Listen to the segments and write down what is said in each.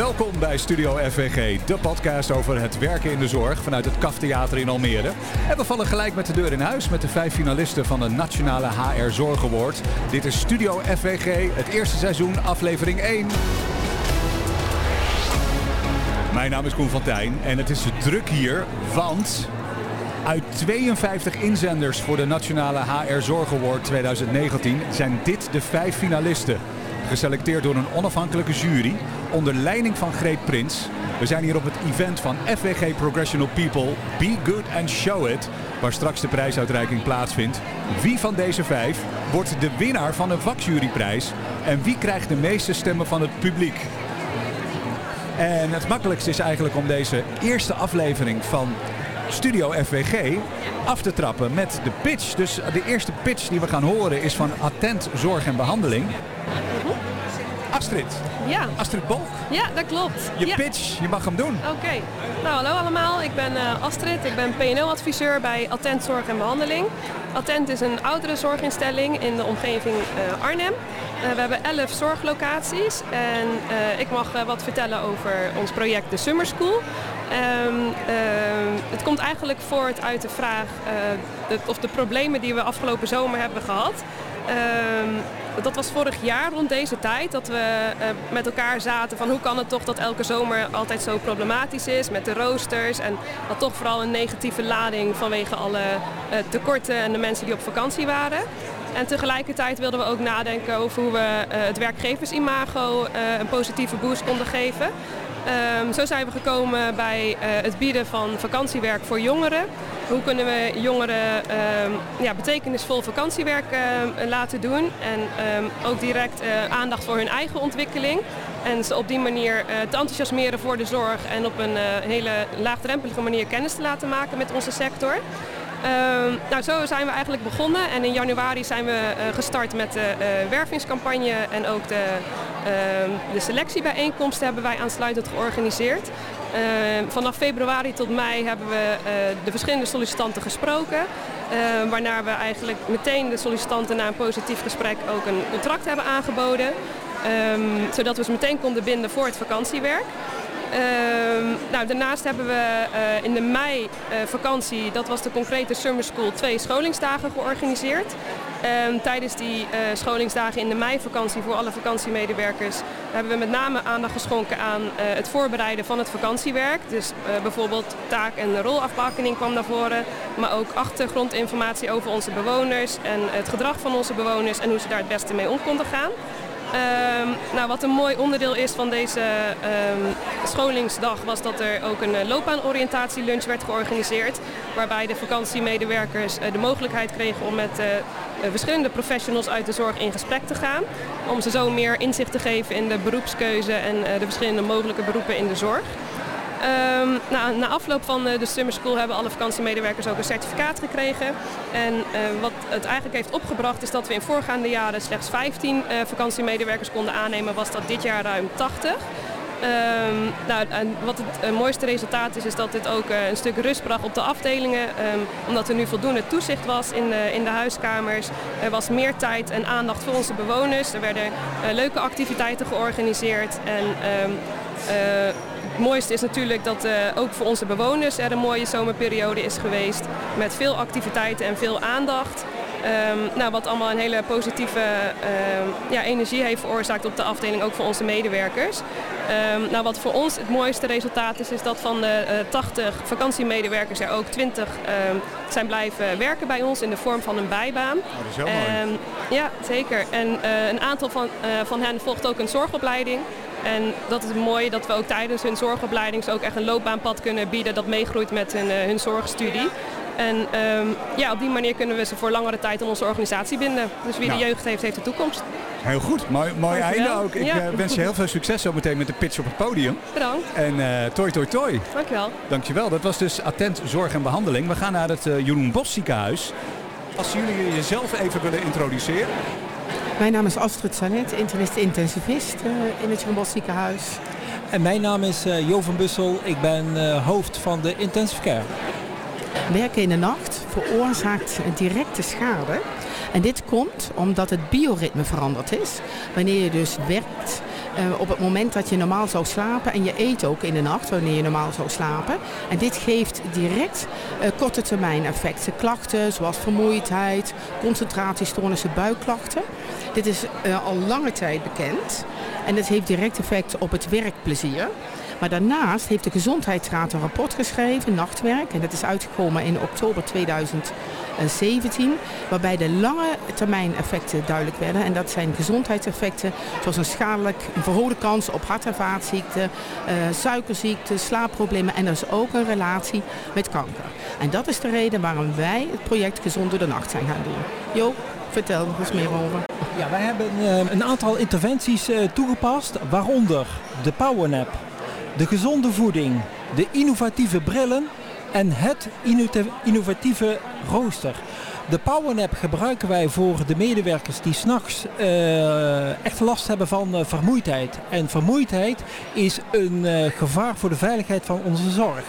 Welkom bij Studio FVG, de podcast over het werken in de zorg vanuit het KAF Theater in Almere. En we vallen gelijk met de deur in huis met de vijf finalisten van de Nationale HR Zorg Award. Dit is Studio FVG, het eerste seizoen, aflevering 1. Mijn naam is Koen van Tijn en het is druk hier, want uit 52 inzenders voor de Nationale HR Zorg Award 2019 zijn dit de vijf finalisten. Geselecteerd door een onafhankelijke jury onder leiding van Greet Prins. We zijn hier op het event van FWG Progressional People Be Good and Show It, waar straks de prijsuitreiking plaatsvindt. Wie van deze vijf wordt de winnaar van een vakjuryprijs en wie krijgt de meeste stemmen van het publiek? En het makkelijkste is eigenlijk om deze eerste aflevering van Studio FWG af te trappen met de pitch. Dus de eerste pitch die we gaan horen is van Attent Zorg en Behandeling. Astrid. Ja. Astrid Bolk. Ja, dat klopt. Je ja. pitch, je mag hem doen. Oké. Nou, hallo allemaal. Ik ben uh, Astrid. Ik ben PNO-adviseur bij Attent Zorg en Behandeling. Attent is een oudere zorginstelling in de omgeving uh, Arnhem. Uh, we hebben 11 zorglocaties en ik mag wat vertellen over ons project de Summer School. Um, het komt eigenlijk voort uit de vraag of de problemen die we afgelopen zomer hebben gehad. Um, dat was vorig jaar rond deze tijd dat we uh, met elkaar zaten van hoe kan het toch dat elke zomer altijd zo problematisch is met de roosters en dat toch vooral een negatieve lading vanwege alle uh, tekorten en de mensen die op vakantie waren. En tegelijkertijd wilden we ook nadenken over hoe we uh, het werkgeversimago een positieve boost konden geven. Um, zo zijn we gekomen bij uh, het bieden van vakantiewerk voor jongeren. Hoe kunnen we jongeren um, ja, betekenisvol vakantiewerk uh, laten doen en ook direct uh, aandacht voor hun eigen ontwikkeling. En ze op die manier te enthousiasmeren voor de zorg en op een hele laagdrempelige manier kennis te laten maken met onze sector. Nou, zo zijn we eigenlijk begonnen en in januari zijn we gestart met de wervingscampagne en ook de, de selectiebijeenkomsten hebben wij aansluitend georganiseerd. vanaf februari tot mei hebben we de verschillende sollicitanten gesproken. waarna we eigenlijk meteen de sollicitanten na een positief gesprek ook een contract hebben aangeboden. Zodat we ze meteen konden binden voor het vakantiewerk. Nou, daarnaast hebben we uh, in de mei uh, vakantie, dat was de concrete Summer School, twee scholingsdagen georganiseerd. Um, tijdens die uh, scholingsdagen in de meivakantie voor alle vakantiemedewerkers hebben we met name aandacht geschonken aan het voorbereiden van het vakantiewerk. Dus bijvoorbeeld taak- en rolafbakening kwam naar voren, maar ook achtergrondinformatie over onze bewoners en het gedrag van onze bewoners en hoe ze daar het beste mee om konden gaan. Um, nou, wat een mooi onderdeel is van deze um, scholingsdag was dat er ook een loopbaanoriëntatielunch werd georganiseerd. Waarbij de vakantiemedewerkers uh, de mogelijkheid kregen om met uh, verschillende professionals uit de zorg in gesprek te gaan. Om ze zo meer inzicht te geven in de beroepskeuze en de verschillende mogelijke beroepen in de zorg. Um, na, na, afloop van de Summer School hebben alle vakantiemedewerkers ook een certificaat gekregen. En uh, wat het eigenlijk heeft opgebracht is dat we in voorgaande jaren slechts 15 uh, vakantiemedewerkers konden aannemen, was dat dit jaar ruim 80. Um, nou, en wat het mooiste resultaat is, is dat dit ook een stuk rust bracht op de afdelingen. Um, omdat er nu voldoende toezicht was in de, in de huiskamers. Er was meer tijd en aandacht voor onze bewoners. Er werden leuke activiteiten georganiseerd. En mooiste is natuurlijk dat uh, ook voor onze bewoners er een mooie zomerperiode is geweest. Met veel activiteiten en veel aandacht. Um, nou, wat allemaal een hele positieve uh, ja, energie heeft veroorzaakt op de afdeling, ook voor onze medewerkers. Um, nou, wat voor ons het mooiste resultaat is, is dat van de uh, 80 vakantiemedewerkers er ook 20 um, zijn blijven werken bij ons in de vorm van een bijbaan. Oh, dat is heel mooi. ja, zeker. En uh, een aantal van, van hen volgt ook een zorgopleiding. En dat is het mooie dat we ook tijdens hun zorgopleiding ook echt een loopbaanpad kunnen bieden dat meegroeit met hun, uh, hun zorgstudie. En um, ja, op die manier kunnen we ze voor langere tijd aan onze organisatie binden. Dus wie Nou. de jeugd heeft, heeft de toekomst. Heel goed, mooi, mooi Dankjewel. einde ook. Ik Ja. eh, wens je heel veel succes zo meteen met de pitch op het podium. Bedankt. En eh toi toi toi. Dankjewel. Dankjewel. Dat was dus Attent Zorg en Behandeling. We gaan naar het eh, Jeroen Bos ziekenhuis. Als jullie jezelf even willen introduceren. Mijn naam is Astrid Sanet, internist-intensivist uh, in het Bos ziekenhuis. En mijn naam is uh, Jo van Bussel. Ik ben uh, hoofd van de intensive care. Werken in de nacht veroorzaakt directe schade. En dit komt omdat het bioritme veranderd is. Wanneer je dus werkt op het moment dat je normaal zou slapen. En je eet ook in de nacht wanneer je normaal zou slapen. En dit geeft direct korte termijn effecten. Klachten zoals vermoeidheid, concentratiestoornissen, buikklachten. Dit is al lange tijd bekend. En het heeft direct effect op het werkplezier. Maar daarnaast heeft de Gezondheidsraad een rapport geschreven, Nachtwerk. En dat is uitgekomen in oktober 2017. Waarbij de lange termijn effecten duidelijk werden. En dat zijn gezondheidseffecten zoals een schadelijk, een verhoogde kans op hart- en vaatziekten, uh, suikerziekte, slaapproblemen. En er is ook een relatie met kanker. En dat is de reden waarom wij het project Gezond door de Nacht zijn gaan doen. Jo, vertel er eens meer over. Wij hebben uh, een aantal interventies uh, toegepast, waaronder de powernap de gezonde voeding, de innovatieve brillen en het innovatieve rooster. De powernap gebruiken wij voor de medewerkers die s'nachts uh, echt last hebben van vermoeidheid. En vermoeidheid is een gevaar voor de veiligheid van onze zorg.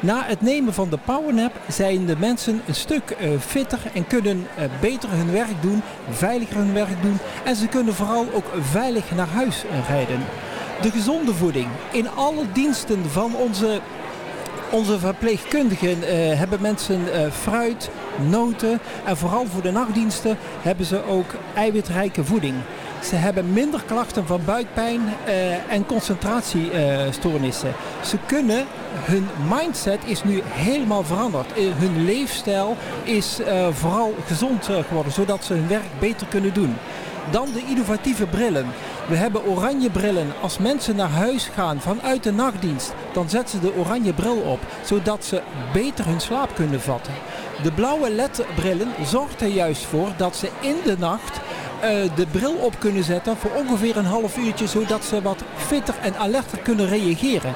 Na het nemen van de powernap zijn de mensen een stuk fitter en kunnen beter hun werk doen, veiliger hun werk doen. En ze kunnen vooral ook veilig naar huis rijden de gezonde voeding. In alle diensten van onze, onze verpleegkundigen hebben mensen fruit, noten en vooral voor de nachtdiensten hebben ze ook eiwitrijke voeding. Ze hebben minder klachten van buikpijn uh, en concentratiestoornissen. Ze kunnen, hun mindset is nu helemaal veranderd. hun leefstijl is vooral gezond geworden, zodat ze hun werk beter kunnen doen. Dan de innovatieve brillen. We hebben oranje brillen. Als mensen naar huis gaan vanuit de nachtdienst, dan zetten ze de oranje bril op, zodat ze beter hun slaap kunnen vatten. De blauwe LED-brillen zorgt er juist voor dat ze in de nacht de bril op kunnen zetten voor ongeveer een half uurtje, zodat ze wat fitter en alerter kunnen reageren.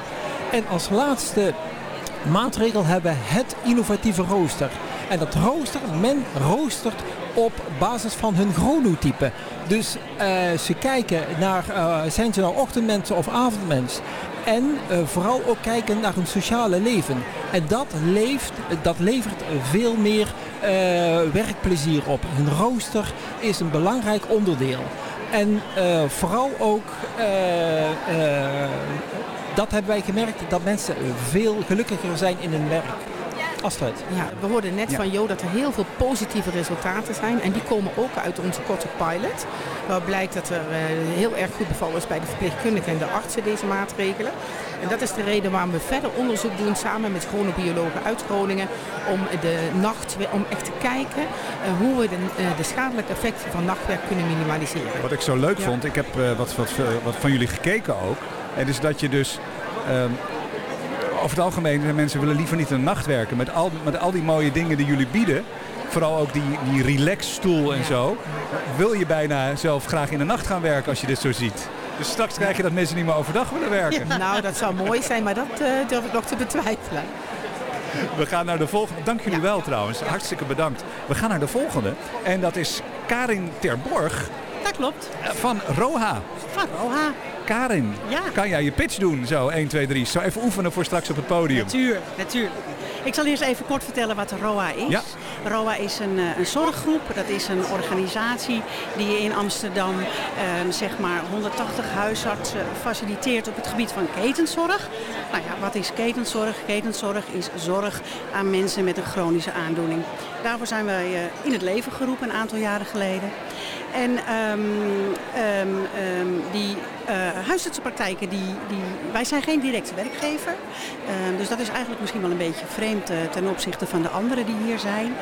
En als laatste maatregel hebben we het innovatieve rooster. En dat rooster, men roostert op basis van hun chronotype. Dus uh, ze kijken naar, uh, zijn ze nou ochtendmensen of avondmens? En uh, vooral ook kijken naar hun sociale leven. En dat, leeft, dat levert veel meer werkplezier op. Hun rooster is een belangrijk onderdeel. En vooral ook, dat hebben wij gemerkt, dat mensen veel gelukkiger zijn in hun werk. Astrid. Ja, we hoorden net van Jo dat er heel veel positieve resultaten zijn. En die komen ook uit onze korte pilot. Waar blijkt dat er uh, heel erg goed bevallen is bij de verpleegkundigen en de artsen deze maatregelen. En dat is de reden waarom we verder onderzoek doen samen met chronobiologen uit Groningen. Om de nacht, om echt te kijken uh, hoe we de, uh, de, schadelijke effecten van nachtwerk kunnen minimaliseren. Wat ik zo leuk ja. vond, ik heb wat, wat, wat van jullie gekeken ook. En is dat je dus um, over het algemeen, mensen willen liever niet in de nacht werken. Met al, met al die mooie dingen die jullie bieden. Vooral ook die, die relaxstoel en zo. Wil je bijna zelf graag in de nacht gaan werken als je dit zo ziet. Dus straks krijg je dat mensen niet meer overdag willen werken. Ja, nou, dat zou mooi zijn, maar dat uh, durf ik nog te betwijfelen. We gaan naar de volgende. Dank jullie ja. wel trouwens. Hartstikke bedankt. We gaan naar de volgende. En dat is Karin Terborg. Dat klopt. Van Roha. Van Roha. Karin, ja. kan jij je pitch doen? Zo, 1, 2, 3. Zo even oefenen voor straks op het podium. Natuurlijk, natuurlijk. Ik zal eerst even kort vertellen wat ROA is. Ja. ROA is een, een zorggroep. Dat is een organisatie die in Amsterdam eh, zeg maar 180 huisartsen faciliteert op het gebied van ketenzorg. Nou ja, wat is ketenzorg? Ketenzorg is zorg aan mensen met een chronische aandoening. Daarvoor zijn wij uh, in het leven geroepen een aantal jaren geleden. En um, um, um, die uh, huisartsenpraktijken, die, die, wij zijn geen directe werkgever. dus dat is eigenlijk misschien wel een beetje vreemd uh, ten opzichte van de anderen die hier zijn.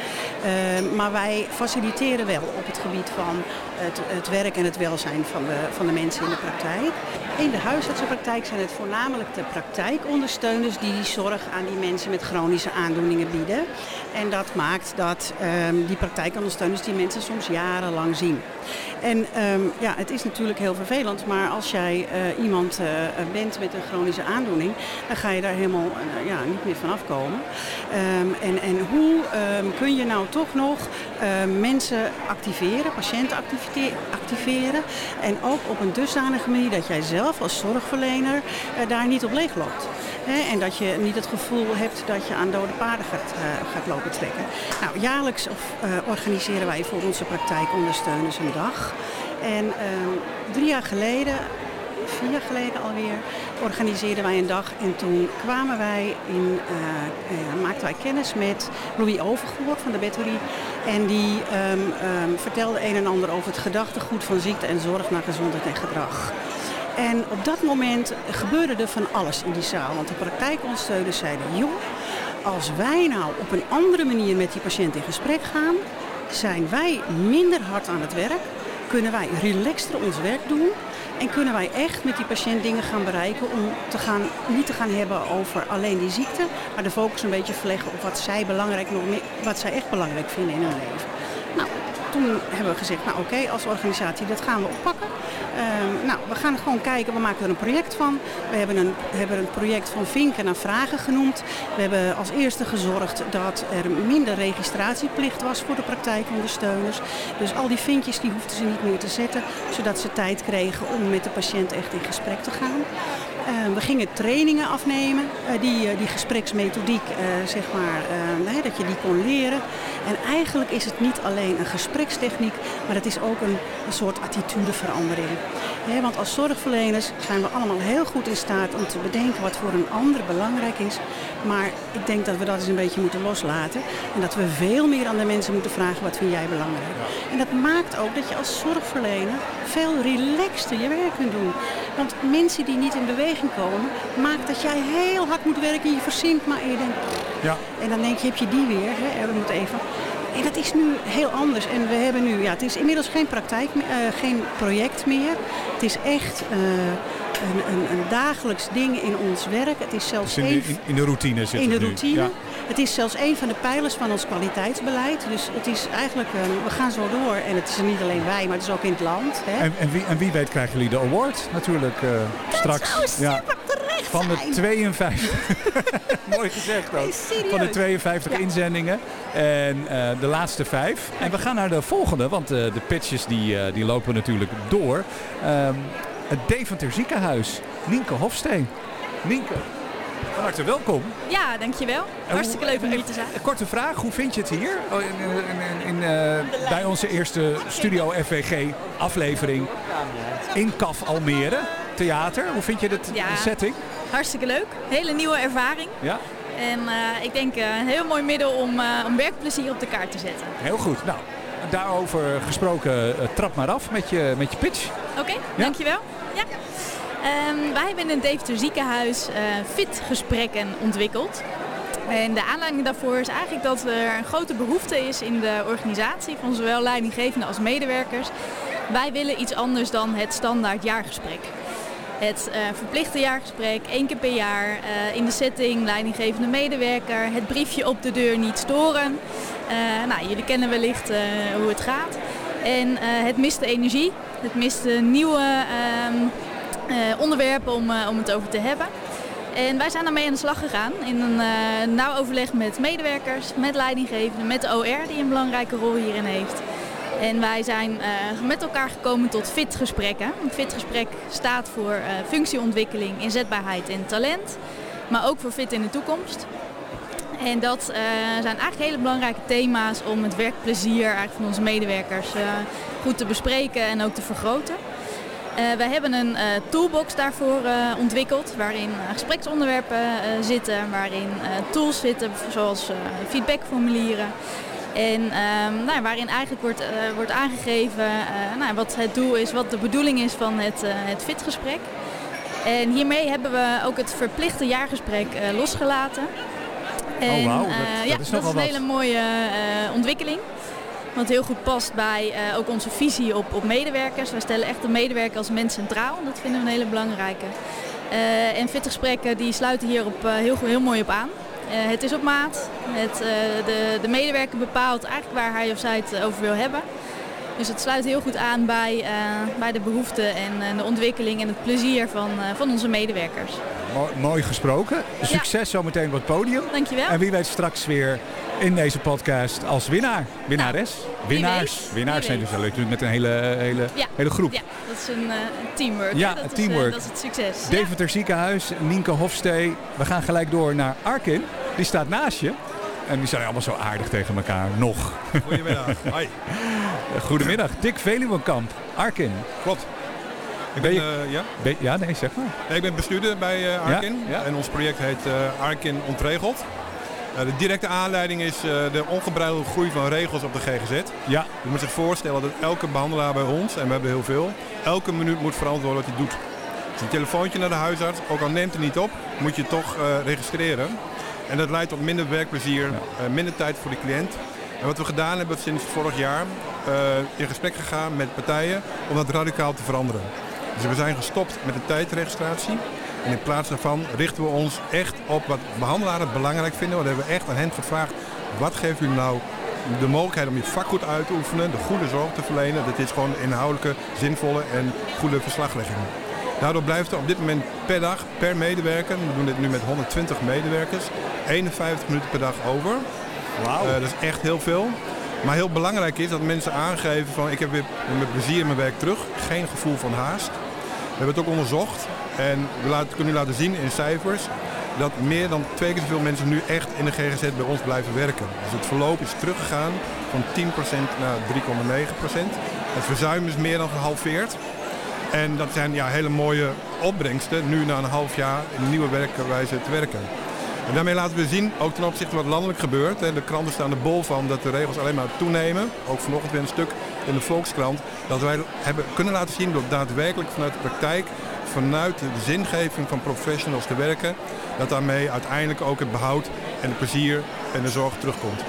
maar wij faciliteren wel op het gebied van het, het, werk en het welzijn van de, van de mensen in de praktijk. In de huisartsenpraktijk zijn het voornamelijk de praktijkondersteuners die die zorg aan die mensen met chronische aandoeningen bieden. En dat maakt dat die praktijkondersteuners die mensen soms jarenlang zien. En ja, het is natuurlijk heel vervelend, maar als jij uh, iemand uh, bent met een chronische aandoening, dan ga je daar helemaal uh, ja, niet meer van afkomen. Um, en, en hoe um, kun je nou toch nog mensen activeren, patiënten activeren en ook op een dusdanige manier dat jij zelf als zorgverlener daar niet op leeg loopt. En dat je niet het gevoel hebt dat je aan dode paarden gaat, gaat lopen trekken. Nou, jaarlijks of, organiseren wij voor onze praktijkondersteuners een dag. En uh, drie jaar geleden vier jaar geleden alweer, organiseerden wij een dag. En toen kwamen wij in, uh, maakten wij kennis met Louis Overgoor van de Betterie. En die um, um, vertelde een en ander over het gedachtegoed van ziekte en zorg naar gezondheid en gedrag. En op dat moment gebeurde er van alles in die zaal. Want de praktijkondersteuners zeiden, joh, als wij nou op een andere manier met die patiënt in gesprek gaan, zijn wij minder hard aan het werk, kunnen wij relaxter ons werk doen en kunnen wij echt met die patiënt dingen gaan bereiken om te gaan, niet te gaan hebben over alleen die ziekte, maar de focus een beetje verleggen op wat zij, belangrijk nog wat zij echt belangrijk vinden in hun leven. Nou, toen hebben we gezegd, nou oké, als organisatie, dat gaan we oppakken. Uh, nou, we gaan gewoon kijken, we maken er een project van. We hebben een, hebben een project van vinken naar vragen genoemd. We hebben als eerste gezorgd dat er minder registratieplicht was voor de praktijkondersteuners. Dus al die vinkjes die hoefden ze niet meer te zetten, zodat ze tijd kregen om met de patiënt echt in gesprek te gaan. Uh, we gingen trainingen afnemen, uh, die, uh, die gespreksmethodiek, zeg maar, dat je die kon leren. En eigenlijk is het niet alleen een gesprekstechniek, maar het is ook een soort attitudeverandering. He, want als zorgverleners zijn we allemaal heel goed in staat om te bedenken wat voor een ander belangrijk is. Maar ik denk dat we dat eens een beetje moeten loslaten. En dat we veel meer aan de mensen moeten vragen wat vind jij belangrijk. En dat maakt ook dat je als zorgverlener veel relaxter je werk kunt doen. Want mensen die niet in beweging komen, maakt dat jij heel hard moet werken en je verzint maar en je denkt... Ja. En dan denk je, heb je die weer, hè? we moeten even... En dat is nu heel anders. En we hebben nu, ja, het is inmiddels geen praktijk, uh, geen project meer. Het is echt uh, een, een, een, dagelijks ding in ons werk. Het is zelfs dus in, de, in, de routine zit In de routine. Ja. Het is zelfs een van de pijlers van ons kwaliteitsbeleid. Dus het is eigenlijk, uh, we gaan zo door. En het is niet alleen wij, maar het is ook in het land. Hè. En, en, wie, en wie weet krijgen jullie de award natuurlijk straks. Super terecht van de 52. Mooi gezegd ook. Nee, van de 52 ja. inzendingen. En uh, de laatste vijf. En we gaan naar de volgende, want uh, de pitches die, uh, die lopen natuurlijk door. Um, het Deventer ziekenhuis. Nienke Hofsteen. Nienke, van harte welkom. Ja, dankjewel. Hartstikke leuk om hier te zijn. Een korte vraag, hoe vind je het hier? Oh, in, in, in, uh, bij onze eerste Studio FVG aflevering in CAF Almere. Theater, hoe vind je de ja, setting? Hartstikke leuk. Hele nieuwe ervaring. Ja. En uh, ik denk uh, een heel mooi middel om, uh, om werkplezier op de kaart te zetten. Heel goed. Nou, daarover gesproken, trap maar af met je, met je pitch. Oké, okay, ja? dankjewel. Ja. Um, wij hebben in het Deventer ziekenhuis fit gesprekken ontwikkeld. En de aanleiding daarvoor is eigenlijk dat er een grote behoefte is in de organisatie van zowel leidinggevenden als medewerkers. Wij willen iets anders dan het standaard jaargesprek. Het uh, verplichte jaargesprek, één keer per jaar, uh, in de setting, leidinggevende medewerker, het briefje op de deur niet storen. Uh, nou, jullie kennen wellicht hoe het gaat. En het mist de energie, het mist de nieuwe onderwerpen om, om het over te hebben. En wij zijn daarmee aan de slag gegaan in een nauw overleg met medewerkers, met leidinggevenden, met de OR die een belangrijke rol hierin heeft. En wij zijn uh, met elkaar gekomen tot FIT-gesprekken. Een FIT-gesprek staat voor uh, functieontwikkeling, inzetbaarheid en talent. Maar ook voor FIT in de toekomst. En dat uh, zijn eigenlijk hele belangrijke thema's om het werkplezier eigenlijk van onze medewerkers goed te bespreken en ook te vergroten. Wij hebben een toolbox daarvoor ontwikkeld waarin gespreksonderwerpen zitten, waarin tools zitten zoals feedbackformulieren. En um, nou, waarin eigenlijk wordt, wordt aangegeven nou, wat het doel is, wat de bedoeling is van het, het FIT-gesprek. En hiermee hebben we ook het verplichte jaargesprek losgelaten. En, oh, wow. dat, ja, dat is, dat is een hele mooie ontwikkeling. Wat heel goed past bij uh, ook onze visie op, op medewerkers. Wij stellen echt de medewerker als mens centraal. Dat vinden we een hele belangrijke. Uh, en fitte gesprekken die sluiten hier op, uh, heel, heel mooi op aan. Het is op maat. Het, de, de medewerker bepaalt eigenlijk waar hij of zij het over wil hebben. Dus het sluit heel goed aan bij, bij de behoeften en de ontwikkeling en het plezier van, van onze medewerkers. Mooi, mooi gesproken. Succes ja. zometeen op het podium. Dankjewel. En wie weet straks weer in deze podcast als winnaar. Winnares. Nou, Winnaars. weet. Winnaars zijn dus natuurlijk met een hele, hele, ja. hele groep. Ja, dat is een teamwork. Ja, dat teamwork. Is, dat is het succes. Deventer ja. Ziekenhuis, Nienke Hofstee. We gaan gelijk door naar Arkin. Die staat naast je. En die zijn allemaal zo aardig tegen elkaar. Nog. Goedemiddag. Hoi. Goedemiddag. Dick Veluwenkamp. Arkin. Klopt. Ik Ben ben, je- eh, ja? Ben- ja, nee, zeg maar. Nee, ik ben bestuurder bij eh, Arkin. Ja, ja. En ons project heet eh, Arkin Ontregeld. De directe aanleiding is de ongebreidelde groei van regels op de GGZ. Ja, Je moet zich voorstellen dat elke behandelaar bij ons, en we hebben heel veel, elke minuut moet verantwoorden wat hij doet. Dus een telefoontje naar de huisarts, ook al neemt hij niet op, moet je toch registreren. En dat leidt tot minder werkplezier, eh, minder tijd voor de cliënt. En wat we gedaan hebben sinds vorig jaar, eh, in gesprek gegaan met partijen om dat radicaal te veranderen. Dus we zijn gestopt met de tijdregistratie. En in plaats daarvan richten we ons echt op wat behandelaren belangrijk vinden. Want we hebben echt aan hen gevraagd, wat geeft u nou de mogelijkheid om je vak goed uit te oefenen, de goede zorg te verlenen. Dat is gewoon inhoudelijke, zinvolle en goede verslaglegging. Daardoor blijft er op dit moment per dag, per medewerker, we doen dit nu met 120 medewerkers, 51 minuten per dag over. wauw. Eh, dat is echt heel veel. Maar heel belangrijk is dat mensen aangeven van ik heb weer met plezier mijn werk terug. Geen gevoel van haast. We hebben het ook onderzocht en we laten, kunnen u laten zien in cijfers dat meer dan twee keer zoveel mensen nu echt in de GGZ bij ons blijven werken. Dus het verloop is teruggegaan van 10% naar 3,9%. Het verzuim is meer dan gehalveerd. En dat zijn ja, hele mooie opbrengsten, nu na een half jaar in nieuwe werkwijze te werken. En daarmee laten we zien, ook ten opzichte van wat landelijk gebeurt. De kranten staan er bol van dat de regels alleen maar toenemen. Ook vanochtend weer een stuk in de Volkskrant. Dat wij hebben kunnen laten zien dat daadwerkelijk vanuit de praktijk, vanuit de zingeving van professionals te werken, dat daarmee uiteindelijk ook het behoud en het plezier en de zorg terugkomt.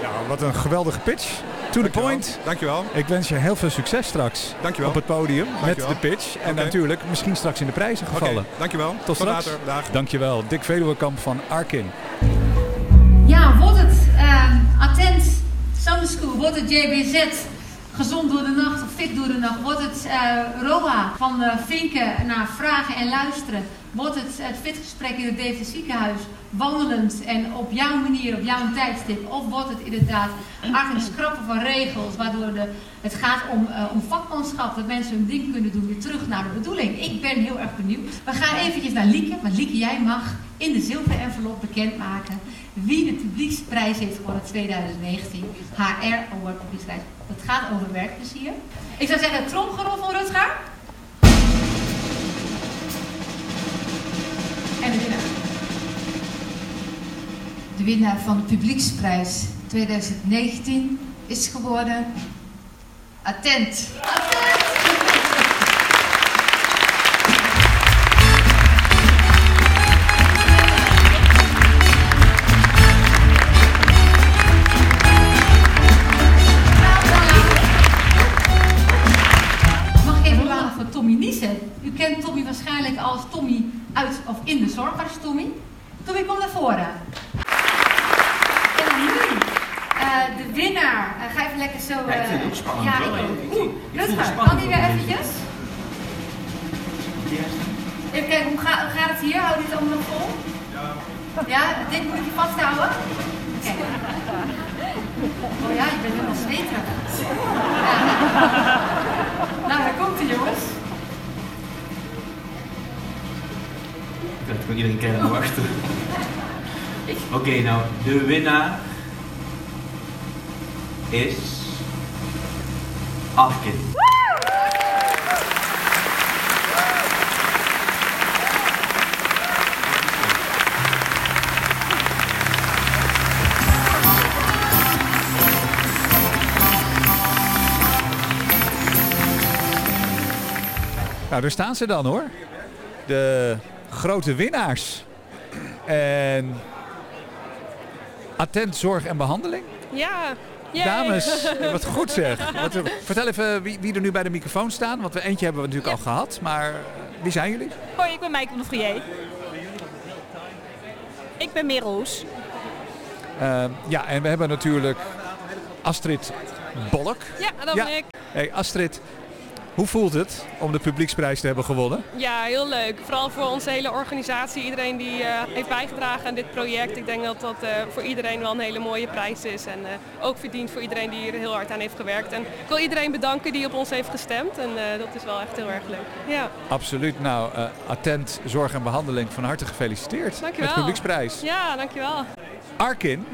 Ja, wat een geweldige pitch. To the Dankjewel. point. Dankjewel. Ik wens je heel veel succes straks Dankjewel. op het podium Dankjewel. met de pitch. En natuurlijk misschien straks in de prijzen Oké, gevallen. dankjewel. Tot straks. later. Dag. Dankjewel. Dick Veluwekamp van Arkin. Ja, wordt het eh, attent Summer School, wordt het JBZ gezond door de nacht of fit door de nacht, wordt het eh, ROA van eh, vinken naar vragen en luisteren, wordt het het fitgesprek in het Deventer ziekenhuis wandelend en op jouw manier, op jouw tijdstip, of wordt het inderdaad eigenlijk schrappen van regels, waardoor de, het gaat om, eh, om vakmanschap, dat mensen hun ding kunnen doen, weer terug naar de bedoeling. Ik ben heel erg benieuwd. We gaan eventjes naar Lieke, want Lieke, jij mag in de zilveren envelop bekendmaken wie de publieksprijs heeft gewonnen 2019. HR Award Publieksprijs. Het gaat over werkplezier. Ik zou zeggen, tromgerol van Rutger. En de winnaar. De winnaar van de publieksprijs 2019 is geworden... Attent. Mag ik even vragen voor Tommy Niesen? U kent Tommy waarschijnlijk als Tommy uit of in de zorgarts Tommy. Tommy, kom naar voren. En nu, eh, de winnaar. Eh, ga even lekker zo... Ja, ik vind het eh, ook spannend Ja, ik ook. Oeh, Rutger, kan die weer eventjes? Even kijken, hoe, ga- hoe gaat het hier? Hou dit allemaal nog vol? Ja, dit moet ik je vasthouden? Kijk. Oh ja, je bent helemaal zweterig. Ja. Nou, daar komt hij jongens. Ik kan iedereen kennen en wachten. Oké, nou, de winnaar is. Afkin. Nou, daar staan ze dan hoor. De grote winnaars. En attent zorg en behandeling. Ja, yay. Dames, wat goed zeg. Wat, vertel even wie, wie er nu bij de microfoon staan. Want we eentje hebben we natuurlijk al gehad. Maar wie zijn jullie? Hoi, ik ben Maaike van de Vrier. Ik ben Merel Hoes. Eh, ja, en we hebben natuurlijk Astrid Bolk. Ja, dat ben ik. Hey Astrid, hoe voelt het om de publieksprijs te hebben gewonnen? Ja, heel leuk. Vooral voor onze hele organisatie, iedereen die eh, heeft bijgedragen aan dit project. Ik denk dat dat eh, voor iedereen wel een hele mooie prijs is. En eh, ook verdient voor iedereen die hier heel hard aan heeft gewerkt. En ik wil iedereen bedanken die op ons heeft gestemd. En dat is wel echt heel erg leuk. Ja, Absoluut. Nou, attent zorg en behandeling van harte gefeliciteerd dankjewel. met de publieksprijs. Ja, dankjewel. Arkin,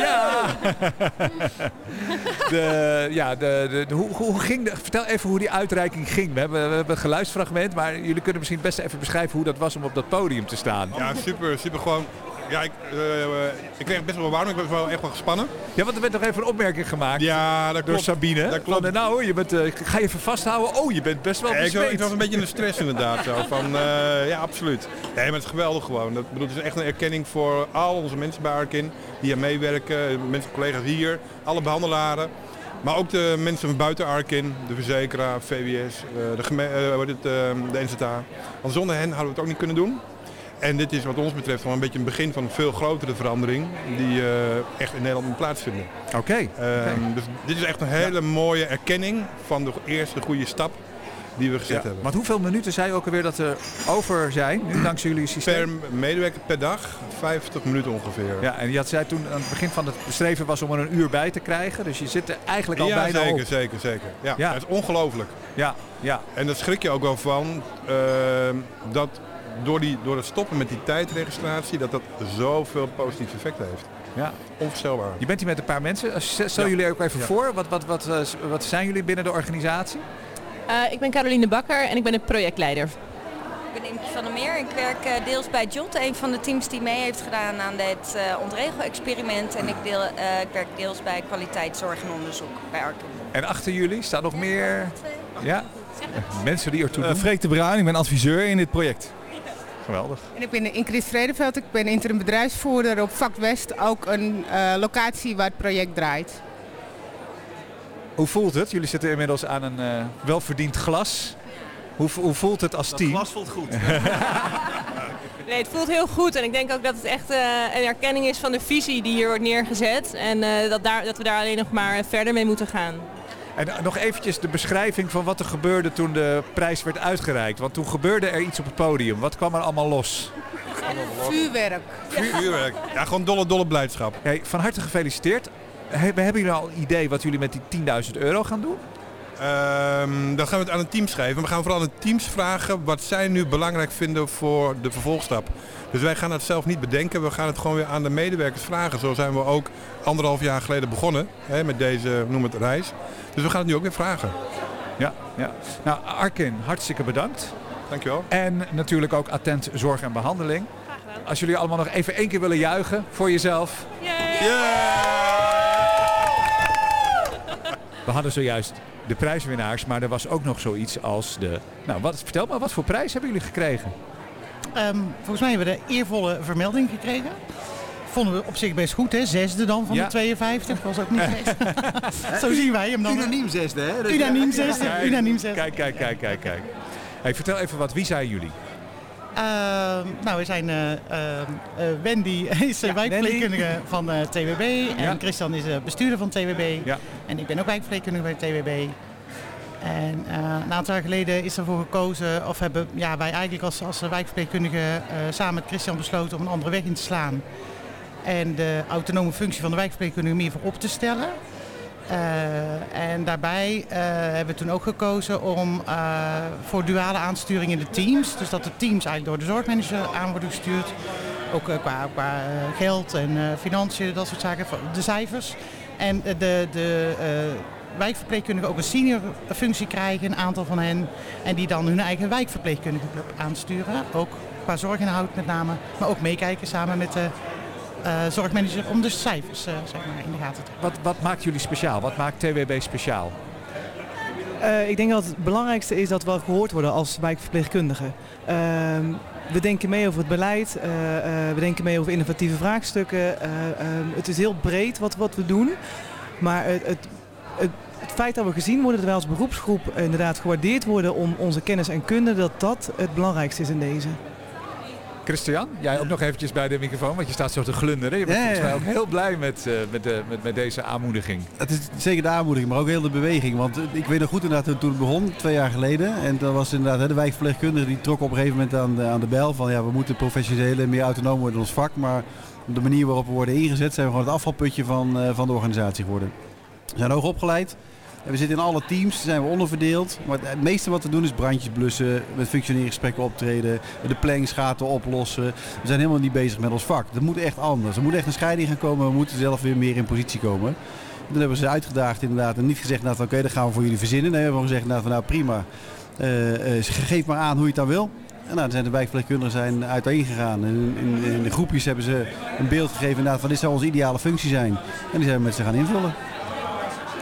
Ja! de, ja, de, de, de- hoe, hoe ging de, vertel even hoe die uitreiking ging. We hebben, we hebben een geluidsfragment, maar jullie kunnen misschien best even beschrijven hoe dat was om op dat podium te staan. Ja, super, super gewoon. Ja, ik, eh, eh, ik kreeg best wel warm, ik was wel echt wel gespannen. Ja, want er werd nog even een opmerking gemaakt Ja, dat door klopt. Sabine. Dat klopt. Van, nou, je bent, eh, ga je even vasthouden. Oh, je bent best wel ik, was, besmeed. ik was een beetje in de stress inderdaad. Zo, van, eh, ja, absoluut. Nee, maar het is geweldig gewoon. Dat, bedoel, het is echt een erkenning voor al onze mensen bij Arkin die hier meewerken. Mensen, collega's hier, alle behandelaren. Maar ook de mensen van buiten Arkin, de verzekeraar, VWS, eh, de, geme- eh, eh, de NZA. Want zonder hen hadden we het ook niet kunnen doen. En dit is wat ons betreft wel een beetje een begin van een veel grotere verandering die eh, echt in Nederland moet plaatsvinden. Oké. Ehm, dus dit is echt een hele mooie erkenning van de eerste goede stap die we gezet Ja, hebben. Want hoeveel minuten zei ook alweer dat er over zijn, nu dankzij jullie systeem? Per medewerker per dag 50 minuten ongeveer. Ja, en je had zei toen aan het begin van het bestreven was om er een uur bij te krijgen. Dus je zit er eigenlijk al Ja, bijna zeker, op. zeker, zeker. Ja, Ja. Dat is ongelooflijk. Ja, ja. En daar schrik je ook wel van ehm, dat door, die, door het stoppen met die tijdregistratie, dat dat zoveel positief effect heeft. ja. Onvoorstelbaar. Je bent hier met een paar mensen. Eh, Stel Ja. jullie ook even Ja. voor. Wat, wat, wat, eh, wat zijn jullie binnen de organisatie? Eh, ik ben Caroline Bakker en ik ben de projectleider. Ik ben Imke van der Meer. Ik werk eh, deels bij JOT, een van de teams die mee heeft gedaan aan dit eh ontregel-experiment. En ik, deel, eh, ik werk deels bij kwaliteitszorg en onderzoek bij Arkin. En achter jullie staan nog meer ja? mensen die ertoe doen. Uh, Freek de Bruin, ik ben adviseur in dit project. Geweldig. En ik ben Ingrid Vredeveld, ik ben interim bedrijfsvoerder op Vak West, ook een eh, locatie waar het project draait. Hoe voelt het? Jullie zitten inmiddels aan een eh, welverdiend glas. Hoe, hoe voelt het als team? glas voelt goed. Nee, het voelt heel goed en ik denk ook dat het echt eh, een erkenning is van de visie die hier wordt neergezet. En eh, dat, daar, dat we daar alleen nog maar verder mee moeten gaan. En nog eventjes de beschrijving van wat er gebeurde toen de prijs werd uitgereikt. Want toen gebeurde er iets op het podium. Wat kwam er allemaal los? Vuurwerk. Vuurwerk. Ja, gewoon dolle, dolle blijdschap. Hey, van harte gefeliciteerd. He- hebben jullie al een idee wat jullie met die 10.000 euro gaan doen? Ehm, dan gaan we het aan de teams geven. We gaan vooral aan de teams vragen wat zij nu belangrijk vinden voor de vervolgstap. Dus wij gaan het zelf niet bedenken. We gaan het gewoon weer aan de medewerkers vragen. Zo zijn we ook anderhalf jaar geleden begonnen hè, met deze, noem het, reis. Dus we gaan het nu ook weer vragen. Ja, ja. Nou, Arkin, hartstikke bedankt. Dankjewel. En natuurlijk ook attent zorg en behandeling. Als jullie allemaal nog even één keer willen juichen voor jezelf. We hadden zojuist de prijswinnaars, maar er was ook nog zoiets als de... Nou, wat, vertel maar, wat voor prijs hebben jullie gekregen? Ehm, volgens mij hebben we de eervolle vermelding gekregen. Vonden we op zich best goed, hè? Zesde dan van Ja. de 52. Was ook niet slecht. Zo zien wij hem dan. Unaniem zesde, hè? Unaniem zesde. Kijk, Unaniem zesde. Kijk, kijk, kijk, kijk, kijk. Hey, vertel even wat, wie zijn jullie? Ehm, nou, we zijn eh, ehm, eh, Wendy is uh, wijkverpleegkundige van eh, TWB en Ja. Christian is eh, bestuurder van TWB. Ja. En ik ben ook wijkverpleegkundige bij TWB. En eh, een aantal jaar geleden is ervoor gekozen, of hebben ja, wij eigenlijk als, als wijkverpleegkundigen eh, samen met Christian besloten om een andere weg in te slaan. En de autonome functie van de wijkverpleegkundige meer voorop te stellen. Eh, en daarbij eh, hebben we toen ook gekozen om eh, voor duale aansturing in de teams. Dus dat de teams eigenlijk door de zorgmanager aan worden gestuurd. Ook qua, qua geld en financiën, dat soort zaken, de cijfers. En de, de wijkverpleegkundigen ook een senior functie krijgen, een aantal van hen. En die dan hun eigen wijkverpleegkundige club aansturen. Ook qua zorginhoud met name, maar ook meekijken samen met de zorgmanager om de cijfers eh, zeg maar, in de gaten te houden. Wat, wat maakt jullie speciaal? Wat maakt TWB speciaal? Eh, ik denk dat het belangrijkste is dat we gehoord worden als wijkverpleegkundigen. Ehm, we denken mee over het beleid, eh, eh, we denken mee over innovatieve vraagstukken. Eh, ehm, het is heel breed wat, wat we doen, maar het, het, het, het feit dat we gezien worden, dat wij als beroepsgroep inderdaad gewaardeerd worden om onze kennis en kunde, dat dat het belangrijkste is in deze. Christian, jij ook nog eventjes bij de microfoon, want je staat zo te glunderen. Je bent Ja, volgens mij ook heel blij met, eh, met, de, met, met deze aanmoediging. Het is zeker de aanmoediging, maar ook heel de beweging. Want eh, ik weet nog goed inderdaad toen het begon, twee jaar geleden. En dat was inderdaad hè, de wijkverpleegkundige die trok op een gegeven moment aan de, aan de bel. Van ja, we moeten professioneel en meer autonoom worden in ons vak. Maar op de manier waarop we worden ingezet zijn we gewoon het afvalputje van, eh, van de organisatie geworden. We zijn hoog opgeleid. We zitten in alle teams, zijn we onderverdeeld. Maar het meeste wat we doen is brandjes blussen, met functioneringsgesprekken optreden, de planningsgaten oplossen. We zijn helemaal niet bezig met ons vak. Dat moet echt anders. Er moet echt een scheiding gaan komen. We moeten zelf weer meer in positie komen. Toen hebben ze uitgedaagd inderdaad en niet gezegd, nou, oké, dat gaan we voor jullie verzinnen. Nee, we hebben gezegd, nou, nou prima, uh, uh, geef maar aan hoe je het dan wil. En nou, zijn de wijkverpleegkundigen zijn uiteen gegaan. In, in, in, de groepjes hebben ze een beeld gegeven van dit zou onze ideale functie zijn. En die zijn we met ze gaan invullen.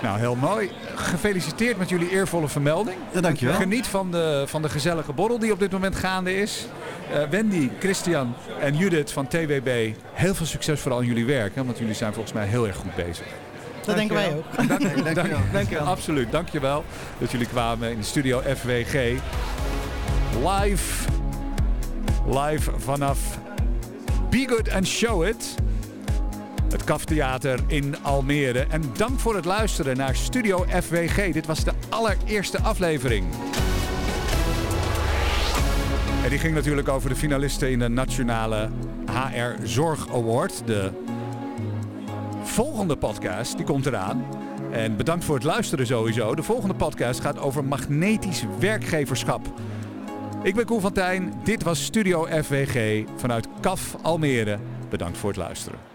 Nou, heel mooi. Gefeliciteerd met jullie eervolle vermelding. Ja, dankjewel. Geniet van de, van de gezellige borrel die op dit moment gaande is. Uh, Wendy, Christian en Judith van TWB, heel veel succes vooral in jullie werk. Hè, want jullie zijn volgens mij heel erg goed bezig. Dat denken wij ook. Dank, dank, dank, dankjewel. Absoluut, dankjewel dat jullie kwamen in de studio FWG. Live, live vanaf Be Good and Show It. Het Kaftheater in Almere. En dank voor het luisteren naar Studio FWG. Dit was de allereerste aflevering. En die ging natuurlijk over de finalisten in de Nationale HR Zorg Award. De volgende podcast die komt eraan. En bedankt voor het luisteren sowieso. De volgende podcast gaat over magnetisch werkgeverschap. Ik ben Koen van Tijn. Dit was Studio FWG vanuit KAF Almere. Bedankt voor het luisteren.